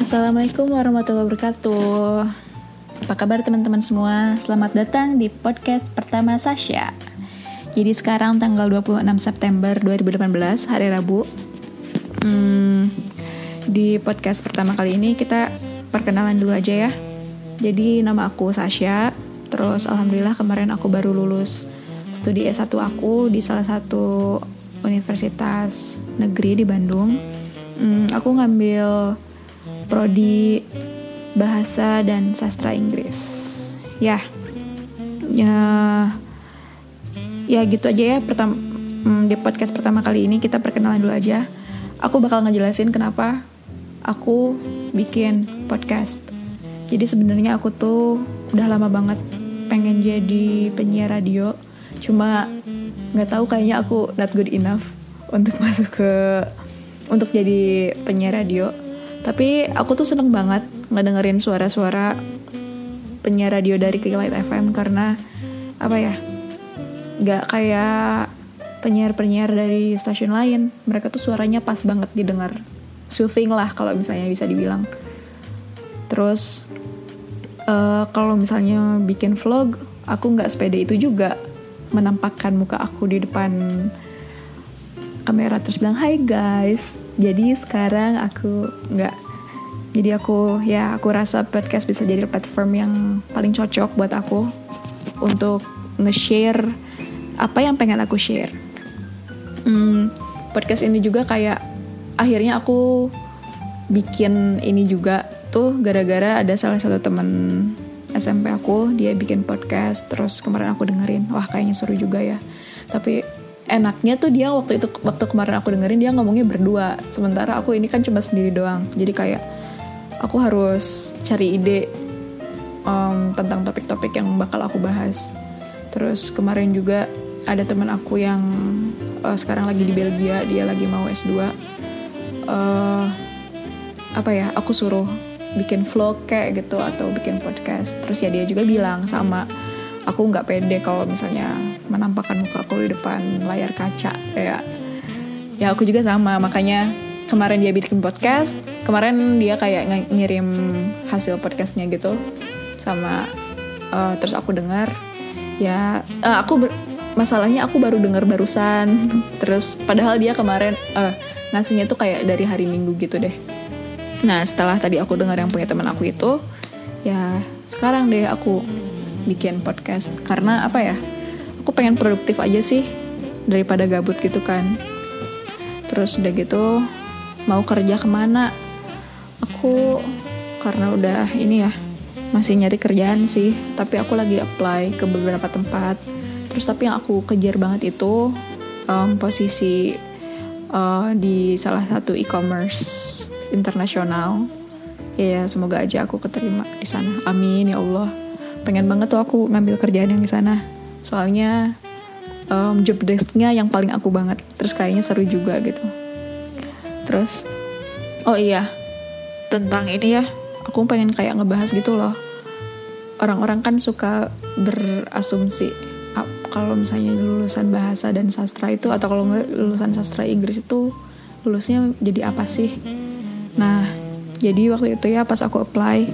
Assalamualaikum warahmatullahi wabarakatuh. Apa kabar teman-teman semua? Selamat datang di podcast pertama Sasha. Jadi sekarang tanggal 26 September 2018, hari Rabu. Hmm, di podcast pertama kali ini kita perkenalan dulu aja ya. Jadi nama aku Sasha. Terus alhamdulillah kemarin aku baru lulus studi S1 aku di salah satu universitas negeri di Bandung. Hmm, aku ngambil prodi bahasa dan sastra Inggris. Ya, ya, ya gitu aja ya. Pertama hmm, di podcast pertama kali ini kita perkenalan dulu aja. Aku bakal ngejelasin kenapa aku bikin podcast. Jadi sebenarnya aku tuh udah lama banget pengen jadi penyiar radio. Cuma nggak tahu kayaknya aku not good enough untuk masuk ke untuk jadi penyiar radio tapi aku tuh seneng banget ngedengerin suara-suara penyiar radio dari Kilight FM karena apa ya nggak kayak penyiar-penyiar dari stasiun lain. Mereka tuh suaranya pas banget didengar. Soothing lah kalau misalnya bisa dibilang. Terus uh, kalau misalnya bikin vlog aku nggak sepede itu juga menampakkan muka aku di depan kamera terus bilang hai guys jadi sekarang aku nggak jadi aku ya aku rasa podcast bisa jadi platform yang paling cocok buat aku untuk nge-share apa yang pengen aku share. Hmm, podcast ini juga kayak akhirnya aku bikin ini juga tuh gara-gara ada salah satu teman SMP aku dia bikin podcast terus kemarin aku dengerin. Wah kayaknya seru juga ya. Tapi enaknya tuh dia waktu itu waktu kemarin aku dengerin dia ngomongnya berdua. Sementara aku ini kan cuma sendiri doang. Jadi kayak aku harus cari ide um, tentang topik-topik yang bakal aku bahas. Terus kemarin juga ada teman aku yang uh, sekarang lagi di Belgia dia lagi mau S2 uh, eh, apa ya aku suruh bikin vlog kayak gitu atau bikin podcast. Terus ya dia juga bilang sama aku nggak pede kalau misalnya menampakkan muka aku di depan layar kaca ya ya aku juga sama makanya kemarin dia bikin podcast kemarin dia kayak ng ngirim hasil podcastnya gitu sama uh, terus aku dengar ya uh, aku masalahnya aku baru dengar barusan terus padahal dia kemarin uh, ngasihnya tuh kayak dari hari minggu gitu deh. Nah setelah tadi aku dengar yang punya teman aku itu ya sekarang deh aku bikin podcast karena apa ya aku pengen produktif aja sih daripada gabut gitu kan. Terus udah gitu mau kerja ke mana? Aku karena udah ini ya masih nyari kerjaan sih tapi aku lagi apply ke beberapa tempat. Terus tapi yang aku kejar banget itu um, posisi uh, di salah satu e-commerce internasional. Ya semoga aja aku keterima di sana. Amin ya Allah. Pengen banget tuh aku ngambil kerjaan yang di sana soalnya um, job desknya yang paling aku banget. Terus kayaknya seru juga gitu. Terus oh iya tentang ini ya aku pengen kayak ngebahas gitu loh. Orang-orang kan suka berasumsi kalau misalnya lulusan bahasa dan sastra itu atau kalau lulusan sastra Inggris itu lulusnya jadi apa sih? Nah jadi waktu itu ya pas aku apply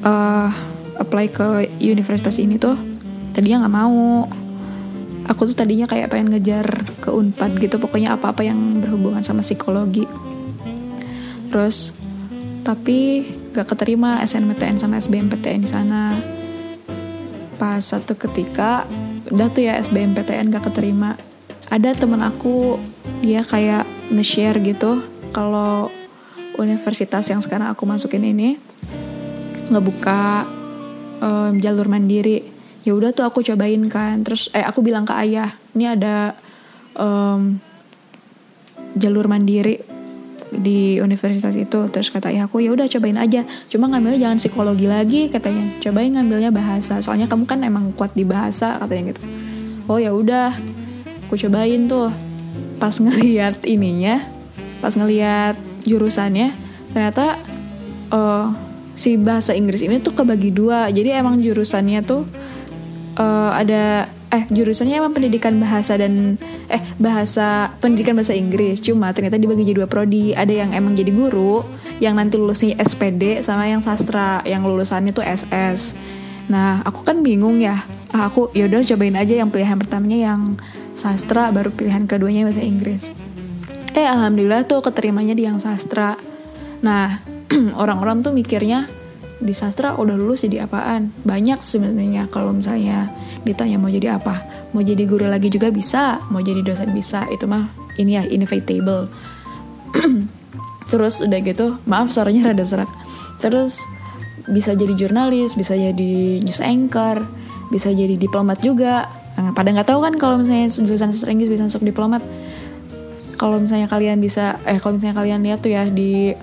uh, apply ke universitas ini tuh tadinya nggak mau. Aku tuh tadinya kayak pengen ngejar ke unpad gitu pokoknya apa-apa yang berhubungan sama psikologi. Terus tapi gak keterima SNMPTN sama SBMPTN di sana. Pas satu ketika udah tuh ya SBMPTN gak keterima. Ada temen aku dia kayak nge-share gitu kalau universitas yang sekarang aku masukin ini ngebuka um, jalur mandiri ya udah tuh aku cobain kan. Terus eh aku bilang ke ayah ini ada um, jalur mandiri di universitas itu. Terus kata ayah aku ya udah cobain aja. Cuma ngambilnya jangan psikologi lagi katanya. Cobain ngambilnya bahasa. Soalnya kamu kan emang kuat di bahasa katanya gitu. Oh ya udah. Aku cobain tuh. Pas ngeliat ininya pas ngeliat jurusannya ternyata uh, si bahasa Inggris ini tuh kebagi dua. Jadi emang jurusannya tuh uh, ada eh jurusannya emang pendidikan bahasa dan eh bahasa pendidikan bahasa Inggris. Cuma ternyata dibagi jadi dua prodi. Ada yang emang jadi guru yang nanti lulusnya SPD sama yang sastra yang lulusannya tuh SS nah aku kan bingung ya. Ah, aku yaudah cobain aja yang pilihan pertamanya yang sastra baru pilihan keduanya bahasa Inggris. Eh alhamdulillah tuh keterimanya di yang sastra. Nah orang-orang tuh mikirnya di sastra udah lulus jadi apaan? Banyak sebenarnya kalau misalnya ditanya mau jadi apa. Mau jadi guru lagi juga bisa mau jadi dosen bisa. Itu mah ini ya inevitable. Terus udah gitu maaf suaranya rada serak. Terus bisa jadi jurnalis bisa jadi news anchor bisa jadi diplomat juga. Pada nggak tahu kan kalau misalnya jurusan sastra Inggris bisa masuk diplomat. Kalau misalnya kalian bisa eh kalau misalnya kalian lihat tuh ya di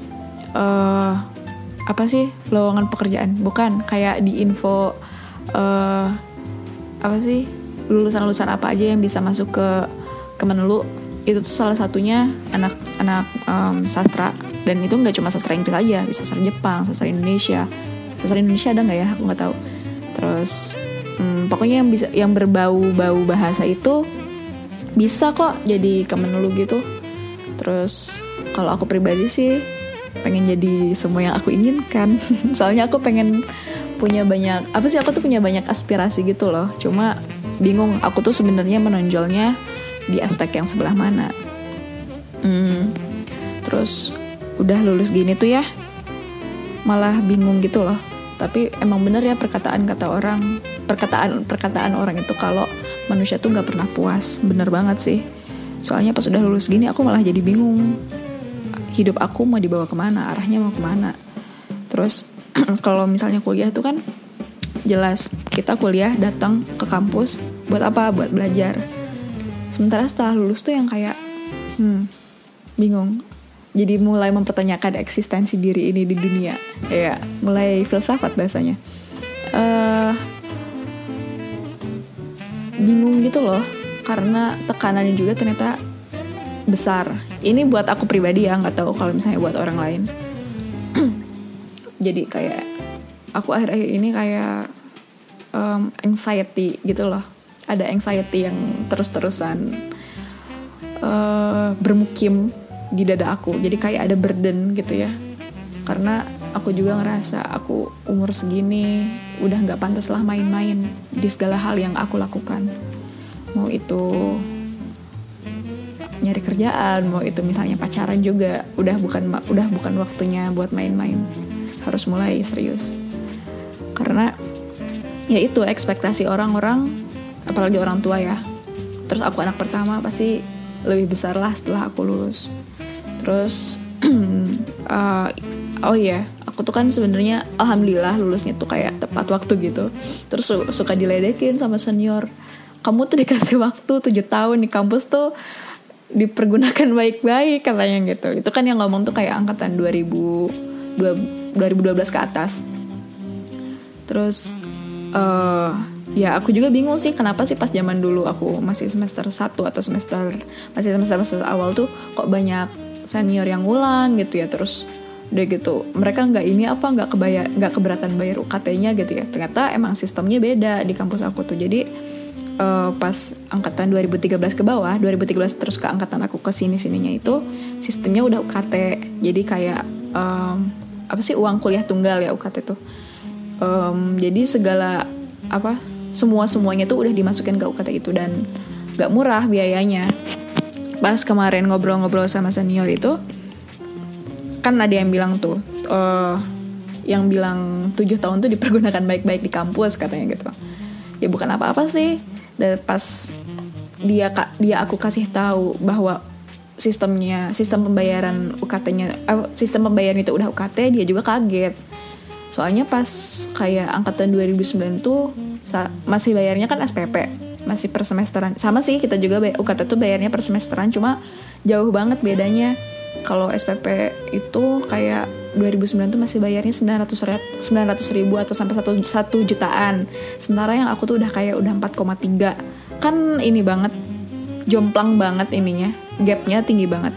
uh, apa sih lowongan pekerjaan? Bukan kayak di info uh, apa sih lulusan-lulusan apa aja yang bisa masuk ke Kemenlu itu tuh salah satunya anak-anak um, sastra. Dan itu nggak cuma sastra Inggris aja bisa sastra Jepang sastra Indonesia. Sastra Indonesia ada nggak ya? Aku nggak tahu. Terus um, pokoknya yang bisa yang berbau-bau bahasa itu bisa kok jadi Kemenlu gitu. Terus kalau aku pribadi sih pengen jadi semua yang aku inginkan. Soalnya aku pengen punya banyak apa sih aku tuh punya banyak aspirasi gitu loh. Cuma bingung aku tuh sebenarnya menonjolnya di aspek yang sebelah mana. Hmm, terus udah lulus gini tuh ya malah bingung gitu loh. Tapi emang bener ya perkataan kata orang perkataan perkataan orang itu kalau manusia tuh nggak pernah puas. Bener banget sih. Soalnya pas udah lulus gini aku malah jadi bingung hidup aku mau dibawa ke mana arahnya mau ke mana. Terus kalau misalnya kuliah tuh kan jelas kita kuliah datang ke kampus buat apa? Buat belajar. Sementara setelah lulus tuh yang kayak hmm bingung. Jadi mulai mempertanyakan eksistensi diri ini di dunia. Ya mulai filsafat bahasanya uh, bingung gitu loh. Karena tekanannya juga ternyata besar ini buat aku pribadi ya nggak tahu kalau misalnya buat orang lain. Jadi kayak aku akhir-akhir ini kayak um, anxiety gitu loh. Ada anxiety yang terus-terusan uh, bermukim di dada aku. Jadi kayak ada burden gitu ya. Karena aku juga ngerasa aku umur segini udah nggak pantas lah main-main di segala hal yang aku lakukan. Mau itu nyari kerjaan mau itu misalnya pacaran juga udah bukan udah bukan waktunya buat main-main. Harus mulai serius. Karena ya itu ekspektasi orang-orang apalagi orang tua ya. Terus aku anak pertama pasti lebih besar lah setelah aku lulus. Terus uh, oh iya aku tuh kan sebenarnya alhamdulillah lulusnya tuh kayak tepat waktu gitu. Terus suka diledekin sama senior. Kamu tuh dikasih waktu tujuh tahun di kampus tuh dipergunakan baik-baik katanya gitu. Itu kan yang ngomong tuh kayak angkatan 2000 2012 ke atas. Terus uh, ya aku juga bingung sih kenapa sih pas zaman dulu aku masih semester 1 atau semester masih semester semester awal tuh kok banyak senior yang ngulang gitu ya. Terus udah gitu mereka nggak ini apa nggak kebayar nggak keberatan bayar UKT-nya gitu ya. Ternyata emang sistemnya beda di kampus aku tuh. Jadi uh, pas angkatan 2013 ke bawah 2013 terus ke angkatan aku ke sini sininya itu sistemnya udah UKT jadi kayak um, apa sih uang kuliah tunggal ya UKT tuh. Um, jadi segala apa semua semuanya tuh udah dimasukin ke UKT itu dan gak murah biayanya. Pas kemarin ngobrol-ngobrol sama senior itu kan ada yang bilang tuh uh, yang bilang tujuh tahun tuh dipergunakan baik-baik di kampus katanya gitu. Ya bukan apa-apa sih dan pas dia kak dia aku kasih tahu bahwa sistemnya sistem pembayaran UKT-nya eh, sistem pembayaran itu udah UKT dia juga kaget. Soalnya pas kayak angkatan 2009 tuh masih bayarnya kan SPP masih per semesteran. Sama sih kita juga UKT tuh bayarnya per semesteran cuma jauh banget bedanya kalau SPP itu kayak 2009 tuh masih bayarnya 900 900 ribu atau sampai 1, 1 jutaan. Sementara yang aku tuh udah kayak udah 4,3 kan ini banget jomplang banget ininya gapnya tinggi banget.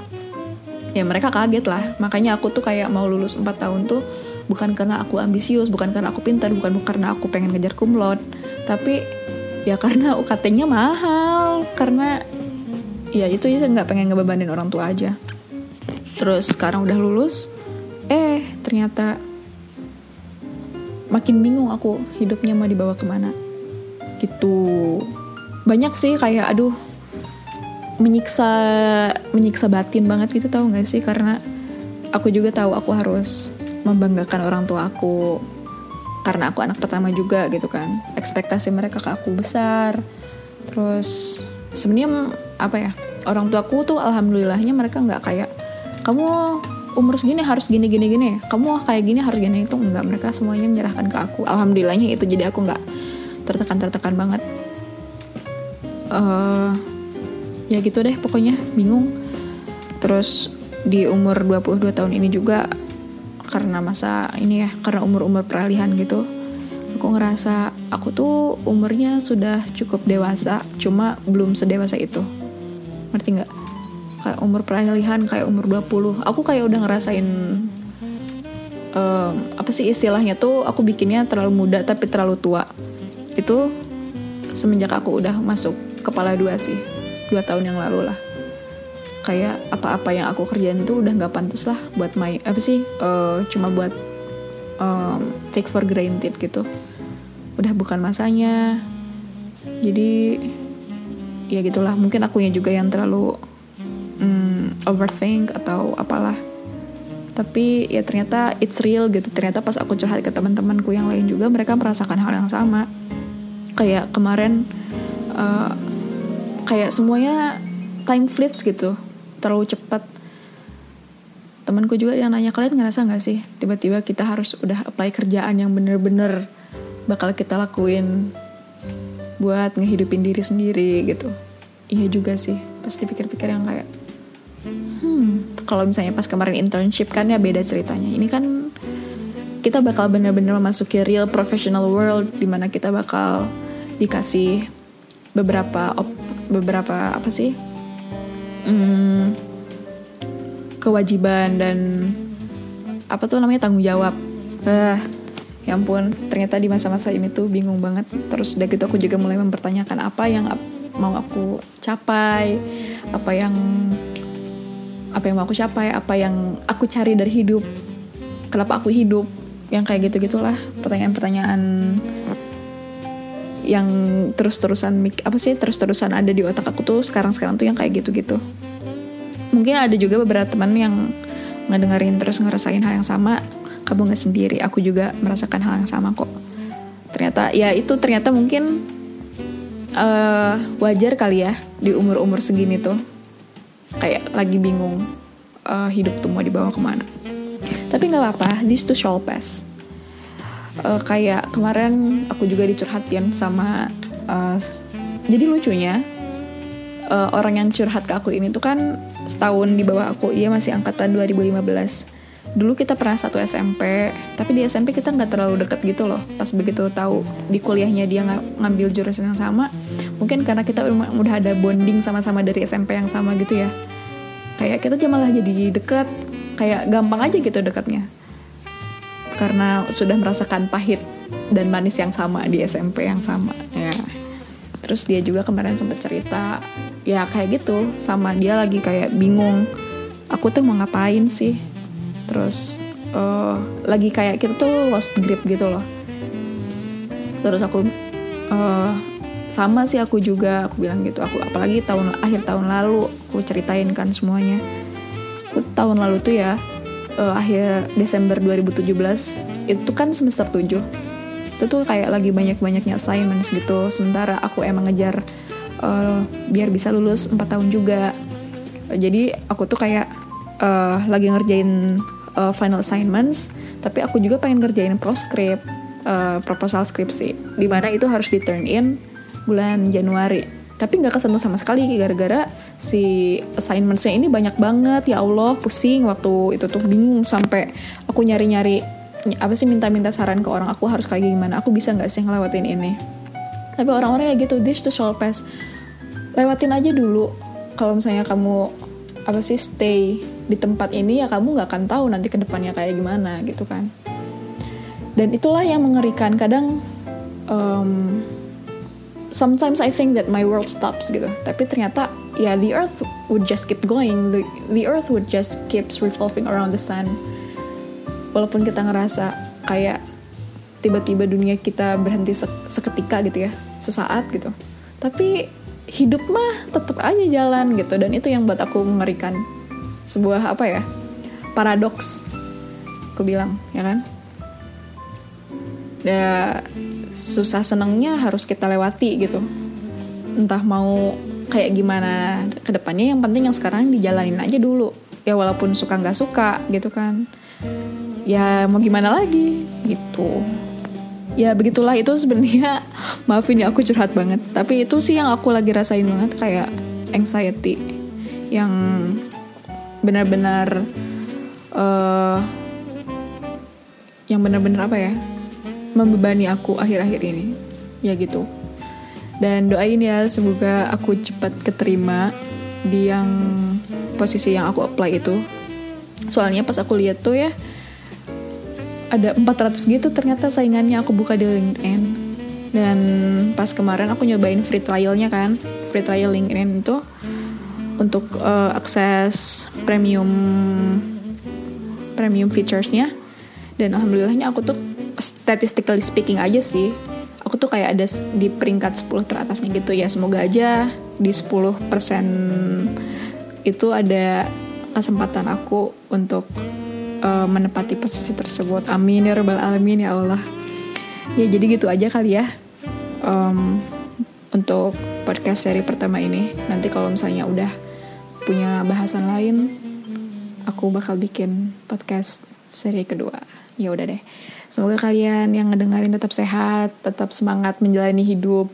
Ya mereka kaget lah. Makanya aku tuh kayak mau lulus 4 tahun tuh bukan karena aku ambisius bukan karena aku pintar bukan karena aku pengen ngejar kumlot tapi ya karena UKT-nya mahal. Karena ya itu itu nggak pengen ngebebanin orang tua aja terus sekarang udah lulus eh ternyata makin bingung aku hidupnya mau dibawa ke mana. Gitu. Banyak sih kayak aduh menyiksa menyiksa batin banget gitu tahu nggak sih? Karena aku juga tahu aku harus membanggakan orang tua aku. Karena aku anak pertama juga gitu kan. Ekspektasi mereka ke aku besar. Terus sebenarnya apa ya orang tua aku tuh alhamdulillahnya mereka nggak kayak kamu umur segini harus gini gini gini. Kamu kayak gini harus gini. Itu enggak. Mereka semuanya menyerahkan ke aku. Alhamdulillahnya itu. Jadi aku nggak tertekan tertekan banget. Uh, ya gitu deh pokoknya. Bingung. Terus di umur 22 tahun ini juga karena masa ini ya karena umur-umur peralihan gitu aku ngerasa aku tuh umurnya sudah cukup dewasa cuma belum sedewasa itu. Ngerti nggak kayak umur peralihan kayak umur 20 aku kayak udah ngerasain um, apa sih istilahnya tuh aku bikinnya terlalu muda tapi terlalu tua. Itu semenjak aku udah masuk kepala dua sih dua tahun yang lalu lah. Kayak apa-apa yang aku kerjain tuh udah nggak pantas lah buat main apa sih uh, cuma buat um, take for granted gitu. Udah bukan masanya. Jadi ya gitulah. Mungkin akunya juga yang terlalu overthink atau apalah. Tapi ya ternyata it's real gitu. Ternyata pas aku curhat ke teman-temanku yang lain juga mereka merasakan hal yang sama. Kayak kemarin uh, kayak semuanya time fleets gitu. Terlalu cepat. Temanku juga yang nanya kalian ngerasa nggak sih tiba-tiba kita harus udah apply kerjaan yang bener-bener bakal kita lakuin buat ngehidupin diri sendiri? gitu. Iya juga sih. Pasti pikir-pikir yang kayak hmm. Kalau misalnya pas kemarin internship kan ya beda ceritanya. Ini kan kita bakal bener-bener memasuki real professional world di mana kita bakal dikasih beberapa op beberapa apa sih? Hmm, kewajiban dan apa tuh namanya tanggung jawab. Uh, ya ampun ternyata di masa-masa ini tuh bingung banget. Terus udah gitu aku juga mulai mempertanyakan apa yang mau aku capai apa yang apa yang mau aku capai apa yang aku cari dari hidup kenapa aku hidup yang kayak gitu gitulah pertanyaan-pertanyaan yang terus-terusan apa sih terus-terusan ada di otak aku tuh sekarang-sekarang tuh yang kayak gitu-gitu. Mungkin ada juga beberapa teman yang ngedengerin terus ngerasain hal yang sama kamu nggak sendiri aku juga merasakan hal yang sama kok. Ternyata ya itu ternyata mungkin uh, wajar kali ya di umur-umur segini tuh kayak lagi bingung uh, hidup tuh mau dibawa ke mana. Tapi nggak apa-apa this too shall pass. Uh, kayak kemarin aku juga dicurhatin sama uh, jadi lucunya uh, orang yang curhat ke aku ini tuh kan setahun di bawah aku ia masih angkatan 2015 dulu kita pernah satu SMP tapi di SMP kita nggak terlalu deket gitu loh. Pas begitu tahu di kuliahnya dia ng ngambil jurusan yang sama mungkin karena kita udah ada bonding sama-sama dari SMP yang sama gitu ya. Kayak kita malah jadi deket kayak gampang aja gitu dekatnya karena sudah merasakan pahit dan manis yang sama di SMP yang sama ya. Terus dia juga kemarin sempat cerita ya kayak gitu. Sama dia lagi kayak bingung aku tuh mau ngapain sih terus uh, lagi kayak kita tuh lost grip gitu loh. Terus aku uh, sama sih aku juga aku bilang gitu. Aku apalagi tahun akhir tahun lalu aku ceritain kan semuanya. Aku tahun lalu tuh ya uh, akhir Desember 2017 itu kan semester 7 itu tuh kayak lagi banyak-banyaknya assignments gitu. Sementara aku emang ngejar uh, biar bisa lulus 4 tahun juga. Jadi aku tuh kayak uh, lagi ngerjain uh, final assignments tapi aku juga pengen ngerjain proscript uh, proposal skripsi di mana itu harus di turn in bulan Januari. Tapi nggak kesentuh sama sekali gara-gara si assignmentsnya ini banyak banget. Ya Allah pusing waktu itu tuh. Bingung sampai aku nyari-nyari apa sih minta-minta saran ke orang aku harus kayak gimana? Aku bisa nggak sih ngelewatin ini? Tapi orang-orang kayak gitu this to shall pass lewatin aja dulu. Kalau misalnya kamu apa sih stay di tempat ini ya kamu nggak akan tahu nanti ke depannya kayak gimana gitu kan. Dan itulah yang mengerikan. Kadang um, sometimes I think that my world stops gitu. Tapi ternyata ya the earth would just keep going. The, the earth would just keeps revolving around the sun. Walaupun kita ngerasa kayak tiba-tiba dunia kita berhenti seketika gitu ya. Sesaat gitu. Tapi hidup mah tetap aja jalan gitu. Dan itu yang buat aku mengerikan sebuah apa ya paradoks. Aku bilang ya kan? Ya susah senangnya harus kita lewati gitu. Entah mau kayak gimana ke depannya yang penting yang sekarang dijalanin aja dulu. Ya walaupun suka nggak suka gitu kan. Ya mau gimana lagi? Gitu. Ya begitulah itu sebenarnya. Maafin ya aku curhat banget. Tapi itu sih yang aku lagi rasain banget kayak anxiety. Yang benar-benar uh, yang benar-benar apa ya membebani aku akhir-akhir ini. Ya gitu. Dan doain ya semoga aku cepat keterima di yang posisi yang aku apply itu. Soalnya pas aku lihat tuh ya ada 400 gitu ternyata saingannya aku buka di LinkedIn. Dan pas kemarin aku nyobain free trialnya kan free trial LinkedIn itu untuk uh, akses premium premium featuresnya. Dan alhamdulillahnya aku tuh statistically speaking aja sih aku tuh kayak ada di peringkat 10 teratasnya gitu ya. Semoga aja di 10% itu ada kesempatan aku untuk uh, menepati posisi tersebut. Amin ya rabbal alamin ya Allah. Ya jadi gitu aja kali ya um, untuk podcast seri pertama ini. Nanti kalau misalnya udah punya bahasan lain aku bakal bikin podcast seri kedua ya udah deh Semoga kalian yang ngedengerin tetap sehat, tetap semangat menjalani hidup.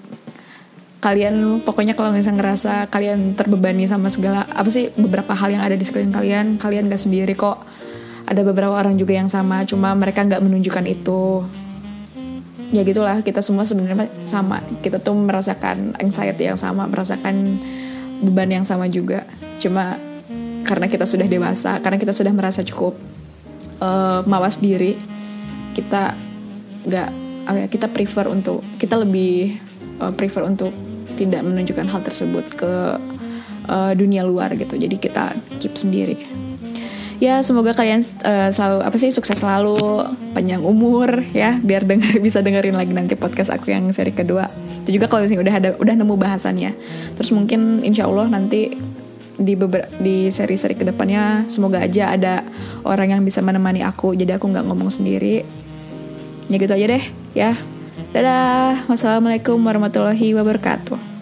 Kalian pokoknya kalau misalnya ngerasa kalian terbebani sama segala apa sih beberapa hal yang ada di sekeliling kalian, kalian gak sendiri kok. Ada beberapa orang juga yang sama, cuma mereka nggak menunjukkan itu. Ya gitulah, kita semua sebenarnya sama. Kita tuh merasakan anxiety yang sama, merasakan beban yang sama juga. Cuma karena kita sudah dewasa, karena kita sudah merasa cukup uh, mawas diri, kita nggak ya, kita prefer untuk kita lebih uh, prefer untuk tidak menunjukkan hal tersebut ke uh, dunia luar gitu. Jadi kita keep sendiri. Ya semoga kalian uh, selalu apa sih sukses selalu panjang umur ya biar denger bisa dengerin lagi nanti podcast aku yang seri kedua. Itu juga kalau misalnya udah ada udah nemu bahasannya. Terus mungkin insya Allah nanti di beber di seri-seri ke depannya semoga aja ada orang yang bisa menemani aku. Jadi aku nggak ngomong sendiri. Ya gitu aja deh ya. Dadah. Wassalamualaikum warahmatullahi wabarakatuh